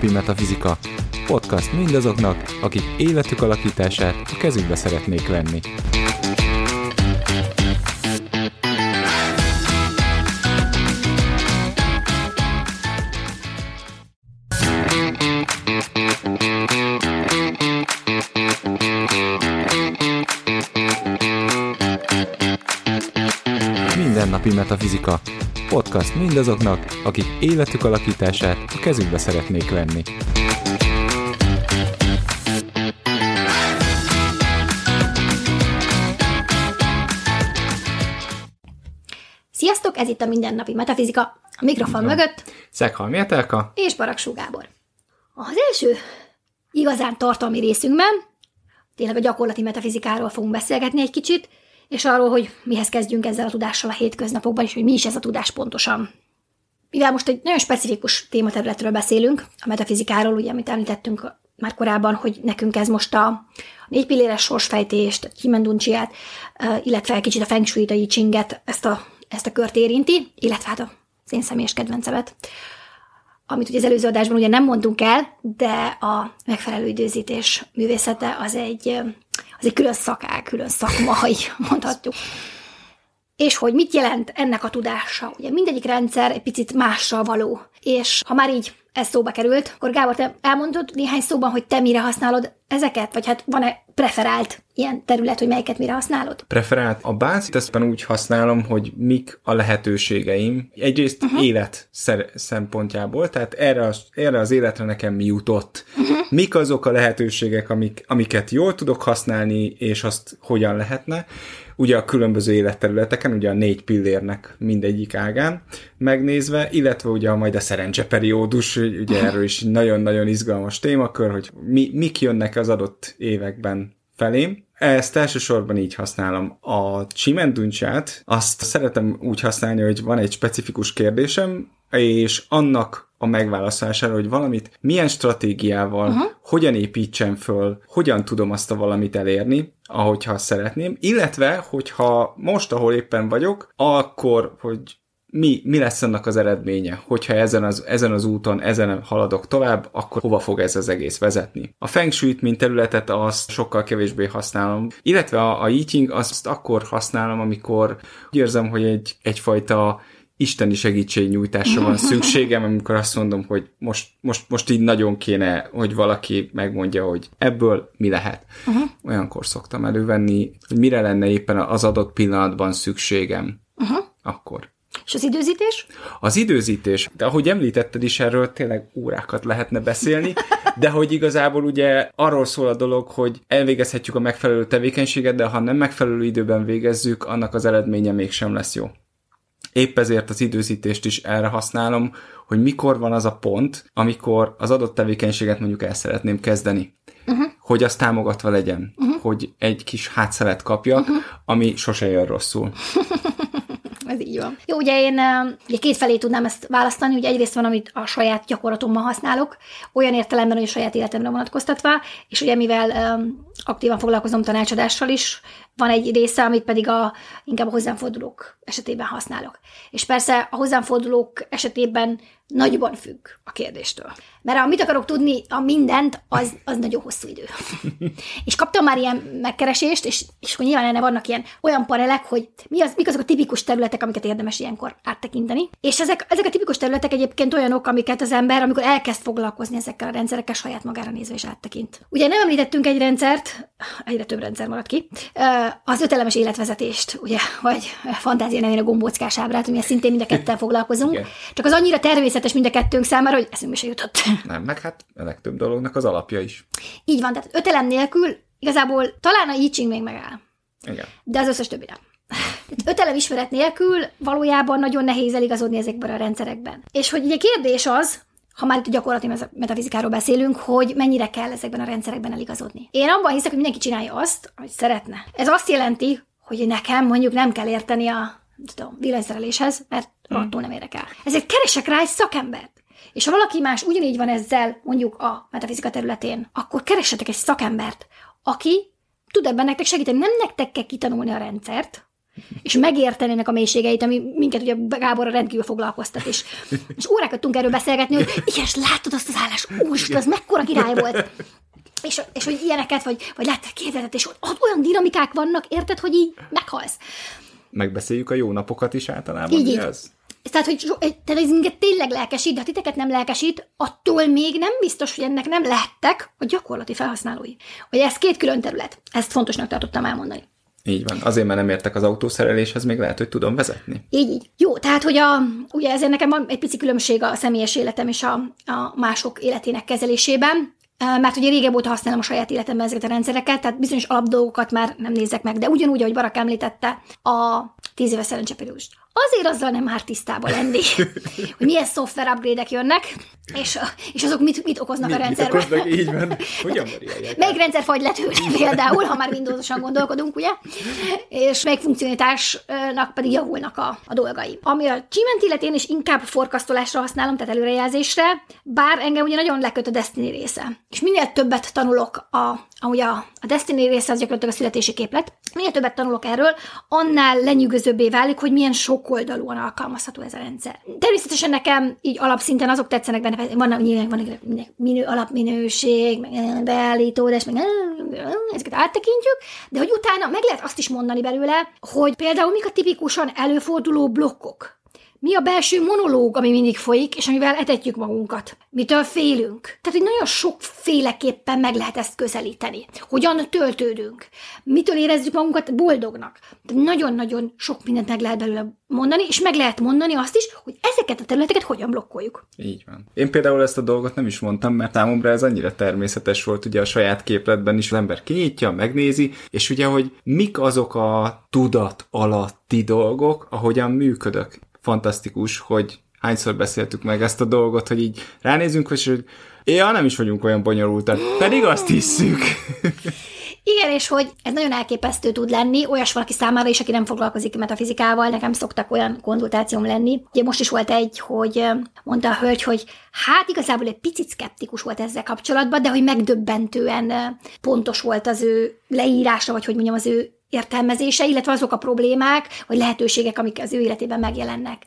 Mindennapi Metafizika. Podcast mindazoknak, akik életük alakítását a kezükbe szeretnék venni. Mindennapi Metafizika. Podcast mindazoknak, akik életük alakítását a kezükbe szeretnék venni. Sziasztok, ez itt a Mindennapi Metafizika, a mikrofon mögött, Szeghalmi Etelka? és Baraksó Gábor. Az első igazán tartalmi részünkben tényleg a gyakorlati metafizikáról fogunk beszélgetni egy kicsit, és arról, hogy mihez kezdjünk ezzel a tudással a hétköznapokban, és hogy mi is ez a tudás pontosan. Mivel most egy nagyon specifikus tématerületről beszélünk, a metafizikáról, ugye, amit említettünk már korábban, hogy nekünk ez most a négy pilléres sorsfejtést, kimenduncsiát, illetve egy kicsit a feng shui-t, a I Ching-et, ezt a, ezt a kört érinti, illetve hát az én személyes kedvencemet, amit ugye az előző adásban ugye nem mondtunk el, de a megfelelő időzítés művészete az egy, egy külön szakág, külön szakma, ha így mondhatjuk. És hogy mit jelent ennek a tudása? Ugye mindegyik rendszer egy picit mással való. És ha már így ez szóba került, akkor Gábor, te elmondod néhány szóban, hogy te mire használod ezeket? Vagy hát van-e preferált ilyen terület, hogy melyiket mire használod? preferált. A bázit ezt úgy használom, hogy mik a lehetőségeim. Egyrészt uh-huh. élet szempontjából, tehát erre az, erre az életre nekem mi jutott. Uh-huh. Mik azok a lehetőségek, amik, amiket jól tudok használni, és azt hogyan lehetne. Ugye a különböző életterületeken, ugye a négy pillérnek mindegyik ágán megnézve, illetve ugye majd a szerencseperiódus, ugye erről is nagyon-nagyon izgalmas témakör, hogy mi, mik jönnek az adott években felém. Ezt elsősorban így használom. A csimenduncsát azt szeretem úgy használni, hogy van egy specifikus kérdésem, és annak a megválaszolására, hogy valamit milyen stratégiával, uh-huh. hogyan építsem föl, hogyan tudom azt a valamit elérni, ahogyha szeretném, illetve, hogyha most, ahol éppen vagyok, akkor, hogy mi, mi lesz annak az eredménye, hogyha ezen az, ezen az úton, ezen haladok tovább, akkor hova fog ez az egész vezetni. A Feng Shui-t, mint területet, azt sokkal kevésbé használom, illetve a, a Yiting azt akkor használom, amikor úgy érzem, hogy egy, egyfajta isteni segítségnyújtásra van szükségem, amikor azt mondom, hogy most, most, most így nagyon kéne, hogy valaki megmondja, hogy ebből mi lehet. Uh-huh. Olyankor szoktam elővenni, hogy mire lenne éppen az adott pillanatban szükségem. Uh-huh. Akkor. És az időzítés? Az időzítés, de ahogy említetted is, erről tényleg órákat lehetne beszélni, de hogy igazából ugye arról szól a dolog, hogy elvégezhetjük a megfelelő tevékenységet, de ha nem megfelelő időben végezzük, annak az eredménye mégsem lesz jó. Épp ezért az időzítést is erre használom, hogy mikor van az a pont, amikor az adott tevékenységet mondjuk el szeretném kezdeni. Uh-huh. Hogy az támogatva legyen, uh-huh. hogy egy kis hátszelet kapjak, uh-huh. ami sose jön rosszul. Ez így van. Jó, ugye én ugye két felé tudnám ezt választani, ugye egyrészt van, amit a saját gyakorlatomban használok, olyan értelemben, hogy a saját életemre vonatkoztatva, és ugye mivel aktívan foglalkozom tanácsadással is, van egy része, amit pedig a, inkább a hozzám fordulók esetében használok. És persze a hozzám fordulók esetében nagyban függ a kérdéstől. Mert amit akarok tudni, a mindent, az, az nagyon hosszú idő. és kaptam már ilyen megkeresést, és, és hogy nyilván ennek vannak ilyen olyan parelek, hogy mi az, mik azok a tipikus területek, amiket érdemes ilyenkor áttekinteni. És ezek, ezek a tipikus területek egyébként olyanok, amiket az ember, amikor elkezd foglalkozni ezekkel a rendszerekkel, saját magára nézve is áttekint. Ugye nem említettünk egy rendszert, egyre több rendszer maradt ki, az ötelemes életvezetést, ugye, vagy fantázia nevén a gombóckás ábrát, amivel szintén mind a ketten foglalkozunk. Igen. Csak az annyira természetes mind a kettőnk számára, hogy eszünkbe se jutott. Nem, meg hát a legtöbb dolognak az alapja is. Így van, tehát ötelem nélkül igazából talán a I Ching még megáll. Igen. De az összes többi nem. Tehát ötelem ismeret nélkül valójában nagyon nehéz eligazodni ezekben a rendszerekben. És hogy ugye kérdés az, ha már itt a gyakorlati metafizikáról beszélünk, hogy mennyire kell ezekben a rendszerekben eligazodni. Én abban hiszek, hogy mindenki csinálja azt, hogy szeretne. Ez azt jelenti, hogy nekem mondjuk nem kell érteni a tudom, villanyszereléshez, mert hmm. attól nem érek el. Ezért keresek rá egy szakembert. És ha valaki más ugyanígy van ezzel, mondjuk a metafizika területén, akkor keressetek egy szakembert, aki tud ebben nektek segíteni. Nem nektek kell kitanulni a rendszert, és megértenének a mélységeit, ami minket ugye Gáborra rendkívül foglalkoztat, és, és órákat tudtunk erről beszélgetni, hogy igen, és látod azt az állás, úristen, az mekkora király volt. És, és hogy ilyeneket, vagy, vagy láttál képletet, és ott olyan dinamikák vannak, érted, hogy így meghalsz. Megbeszéljük a jó napokat is általában, Így, az? Tehát, hogy so- tehát ez minket tényleg lelkesít, de ha titeket nem lelkesít, attól még nem biztos, hogy ennek nem lehettek a gyakorlati felhasználói. Hogy ez két külön terület. Ezt fontosnak tartottam elmondani. Így van. Azért, mert nem értek az autószereléshez, még lehet, hogy tudom vezetni. Így, így. Jó, tehát, hogy a, ugye ezért nekem van egy pici különbség a személyes életem és a, a mások életének kezelésében, mert ugye régebb óta használom a saját életemben ezeket a rendszereket, tehát bizonyos alapdolgokat már nem nézek meg, de ugyanúgy, ahogy Barak említette, a 10 éves szerencseperiódust. Azért azzal nem már tisztában lenni, hogy milyen szoftver upgrade-ek jönnek, és, és azok mit, mit okoznak a rendszerben. okoznak? Így van. Hogyan variálják? Melyik rendszer fagy letűrni például, ha már Windowsosan gondolkodunk, ugye? És melyik funkcionalitásnak pedig javulnak a, a dolgai. Ami a Cement illetén is inkább forkasztolásra használom, tehát előrejelzésre, bár engem ugye nagyon leköt a Destiny része. És minél többet tanulok, a, amúgy a, a Destiny része az gyakorlatilag a születési képlet, minél többet tanulok erről, annál lenyűgözőbbé válik, hogy milyen sokoldalúan alkalmazható ez a rendszer. Természetesen nekem így alapszinten azok tetszenek benne, van, nyilván van minő, alapminőség, meg beállítódás, meg ezeket áttekintjük, de hogy utána meg lehet azt is mondani belőle, hogy például mik a tipikusan előforduló blokkok. Mi a belső monológ, ami mindig folyik, és amivel etetjük magunkat? Mitől félünk? Tehát, hogy nagyon sokféleképpen meg lehet ezt közelíteni. Hogyan töltődünk? Mitől érezzük magunkat boldognak? Tehát nagyon-nagyon sok mindent meg lehet belőle mondani, és meg lehet mondani azt is, hogy ezeket a területeket hogyan blokkoljuk. Így van. Én például ezt a dolgot nem is mondtam, mert számomra ez annyira természetes volt, ugye a saját képletben is az ember kinyitja, megnézi, és ugye, hogy mik azok a tudat alatti dolgok, ahogyan működök. Fantasztikus, hogy hányszor beszéltük meg ezt a dolgot, hogy így ránézünk, és hogy ja, nem is vagyunk olyan bonyolultak, pedig azt hisszük. Igen, és hogy ez nagyon elképesztő tud lenni, olyas valaki számára is, aki nem foglalkozik metafizikával, nekem szoktak olyan konzultációm lenni. Ugye most is volt egy, hogy mondta a hölgy, hogy hát igazából egy picit szkeptikus volt ezzel kapcsolatban, de hogy megdöbbentően pontos volt az ő leírása, vagy hogy mondjam, az ő értelmezése, illetve azok a problémák, vagy lehetőségek, amik az ő életében megjelennek.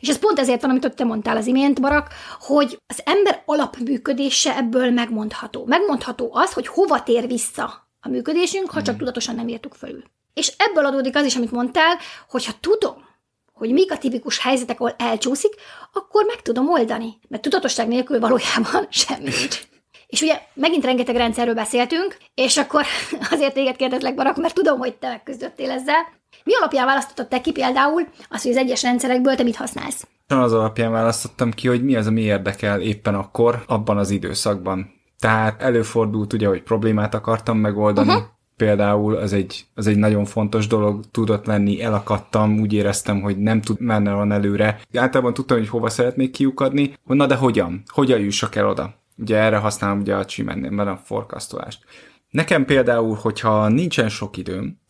És ez pont ezért van, amit ott te mondtál az imént, Barak, hogy az ember alapműködése ebből megmondható. Megmondható az, hogy hova tér vissza a működésünk, ha csak tudatosan nem írtuk fölül. És ebből adódik az is, amit mondtál, hogyha tudom, hogy mik a tipikus helyzetek, ahol elcsúszik, akkor meg tudom oldani. Mert tudatosság nélkül valójában semmi nincs. És ugye megint rengeteg rendszerről beszéltünk, és akkor azért téged kérdezlek, Barak, mert tudom, hogy te megküzdöttél ezzel. Mi alapján választottad te ki például azt, hogy az egyes rendszerekből te mit használsz? Az alapján választottam ki, hogy mi az, ami érdekel éppen akkor, abban az időszakban. Tehát előfordult ugye, hogy problémát akartam megoldani, uh-huh. például az egy, az egy nagyon fontos dolog tudott lenni, elakadtam, úgy éreztem, hogy nem tud menne van előre. Általában tudtam, hogy hova szeretnék kiukadni, na de hogyan? Hogyan jussak el oda? Ugye erre használom ugye a Csimennél a forkasztolást. Nekem például, hogyha nincsen sok időm,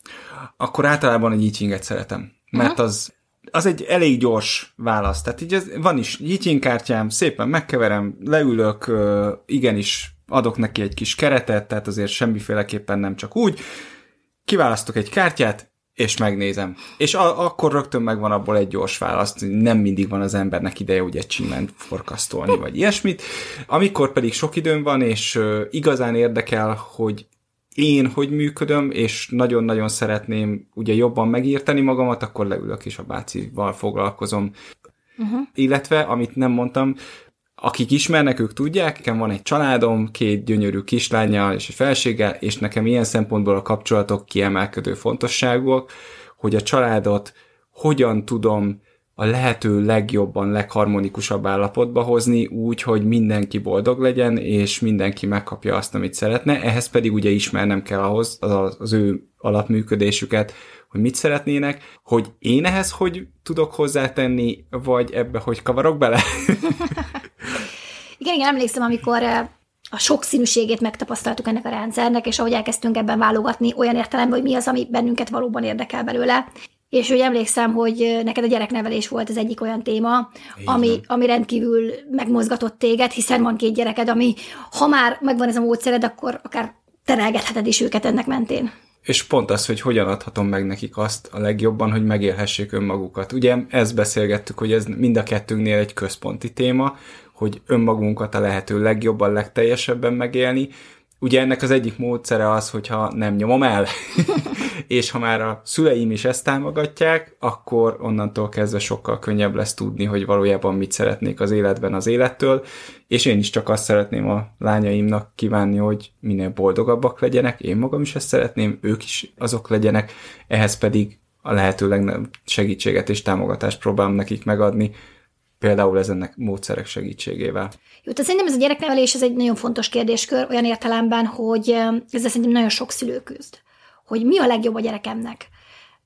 akkor általában a Yiqinget szeretem, mert az az egy elég gyors válasz. Tehát így ez, van is Yiqing kártyám, szépen megkeverem, leülök, igenis adok neki egy kis keretet, tehát azért semmiféleképpen nem csak úgy. Kiválasztok egy kártyát, és megnézem. És a- akkor rögtön megvan abból egy gyors válasz, nem mindig van az embernek ideje ugye csíment forkasztolni, vagy ilyesmit. Amikor pedig sok időm van, és uh, igazán érdekel, hogy én hogy működöm, és nagyon-nagyon szeretném ugye jobban megírteni magamat, akkor leülök és a bácival foglalkozom. Uh-huh. Illetve, amit nem mondtam, akik ismernek, ők tudják, nekem van egy családom, két gyönyörű kislányjal és egy felséggel, és nekem ilyen szempontból a kapcsolatok kiemelkedő fontosságúak, hogy a családot hogyan tudom a lehető legjobban, legharmonikusabb állapotba hozni, úgy, hogy mindenki boldog legyen, és mindenki megkapja azt, amit szeretne. Ehhez pedig ugye ismernem kell ahhoz az, ő alapműködésüket, hogy mit szeretnének, hogy én ehhez hogy tudok hozzátenni, vagy ebbe hogy kavarok bele? Igen, igen, emlékszem, amikor a sokszínűségét megtapasztaltuk ennek a rendszernek, és ahogy elkezdtünk ebben válogatni olyan értelemben, hogy mi az, ami bennünket valóban érdekel belőle. És hogy emlékszem, hogy neked a gyereknevelés volt az egyik olyan téma, ami, ami rendkívül megmozgatott téged, hiszen van két gyereked, ami ha már megvan ez a módszered, akkor akár terelgetheted is őket ennek mentén. és pont az, hogy hogyan adhatom meg nekik azt a legjobban, hogy megélhessék önmagukat. Ugye ezt beszélgettük, hogy ez mind a kettőnknél egy központi téma, hogy önmagunkat a lehető legjobban, legteljesebben megélni, Ugye ennek az egyik módszere az, hogyha nem nyomom el, és ha már a szüleim is ezt támogatják, akkor onnantól kezdve sokkal könnyebb lesz tudni, hogy valójában mit szeretnék az életben az élettől, és én is csak azt szeretném a lányaimnak kívánni, hogy minél boldogabbak legyenek, én magam is ezt szeretném, ők is azok legyenek, ehhez pedig a lehető legnagyobb segítséget és támogatást próbálom nekik megadni, például ezennek módszerek segítségével. Jó, tehát szerintem ez a gyereknevelés ez egy nagyon fontos kérdéskör, olyan értelemben, hogy ezzel szerintem nagyon sok szülő küzd. Hogy mi a legjobb a gyerekemnek.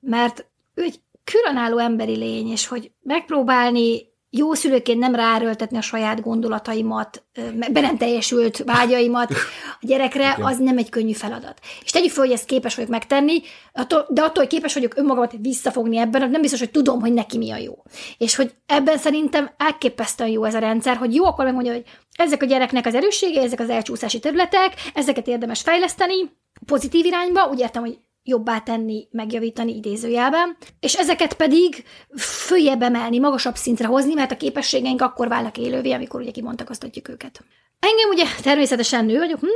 Mert ő egy különálló emberi lény, és hogy megpróbálni jó szülőként nem ráerőltetni a saját gondolataimat, be nem teljesült vágyaimat a gyerekre, az nem egy könnyű feladat. És tegyük fel, hogy ezt képes vagyok megtenni, de attól, hogy képes vagyok önmagamat visszafogni ebben, nem biztos, hogy tudom, hogy neki mi a jó. És hogy ebben szerintem elképesztően jó ez a rendszer, hogy jó akkor megmondja, hogy ezek a gyereknek az erőssége, ezek az elcsúszási területek, ezeket érdemes fejleszteni, pozitív irányba, úgy értem, hogy jobbá tenni, megjavítani idézőjelben, és ezeket pedig följebb emelni, magasabb szintre hozni, mert a képességeink akkor válnak élővé, amikor ugye kimondtakoztatjuk őket. Engem ugye természetesen nő vagyok, hm?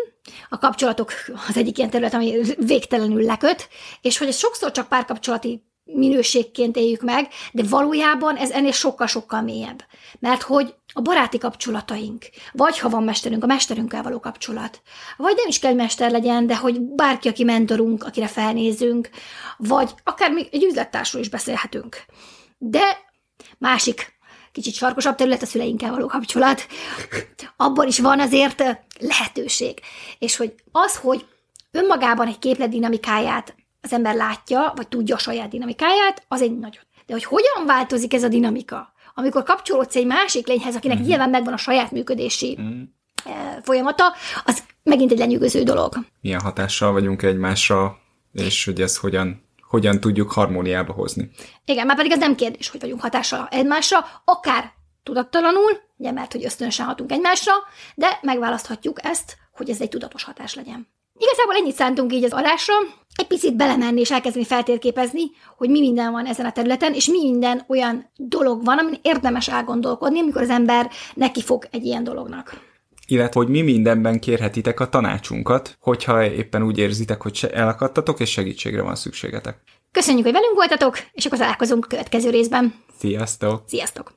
a kapcsolatok az egyik ilyen terület, ami végtelenül leköt, és hogy ez sokszor csak párkapcsolati minőségként éljük meg, de valójában ez ennél sokkal-sokkal mélyebb. Mert hogy a baráti kapcsolataink, vagy ha van mesterünk, a mesterünkkel való kapcsolat, vagy nem is kell, hogy mester legyen, de hogy bárki, aki mentorunk, akire felnézünk, vagy akár még egy üzlettársról is beszélhetünk. De másik kicsit sarkosabb terület a szüleinkkel való kapcsolat. Abban is van azért lehetőség. És hogy az, hogy önmagában egy képlet dinamikáját az ember látja, vagy tudja a saját dinamikáját, az egy nagyon. De hogy hogyan változik ez a dinamika? Amikor kapcsolódsz egy másik lényhez, akinek mm-hmm. nyilván megvan a saját működési mm-hmm. folyamata, az megint egy lenyűgöző dolog. Milyen hatással vagyunk egymásra, és hogy ez hogyan hogyan tudjuk harmóniába hozni. Igen, már pedig az nem kérdés, hogy vagyunk hatással egymásra, akár tudattalanul, ugye mert hogy ösztönösen hatunk egymásra, de megválaszthatjuk ezt, hogy ez egy tudatos hatás legyen. Igazából ennyit szántunk így az alásra, egy picit belemenni és elkezdeni feltérképezni, hogy mi minden van ezen a területen, és mi minden olyan dolog van, amin érdemes elgondolkodni, amikor az ember neki fog egy ilyen dolognak. Illetve, hogy mi mindenben kérhetitek a tanácsunkat, hogyha éppen úgy érzitek, hogy elakadtatok, és segítségre van szükségetek. Köszönjük, hogy velünk voltatok, és akkor találkozunk a következő részben. Sziasztok! Sziasztok!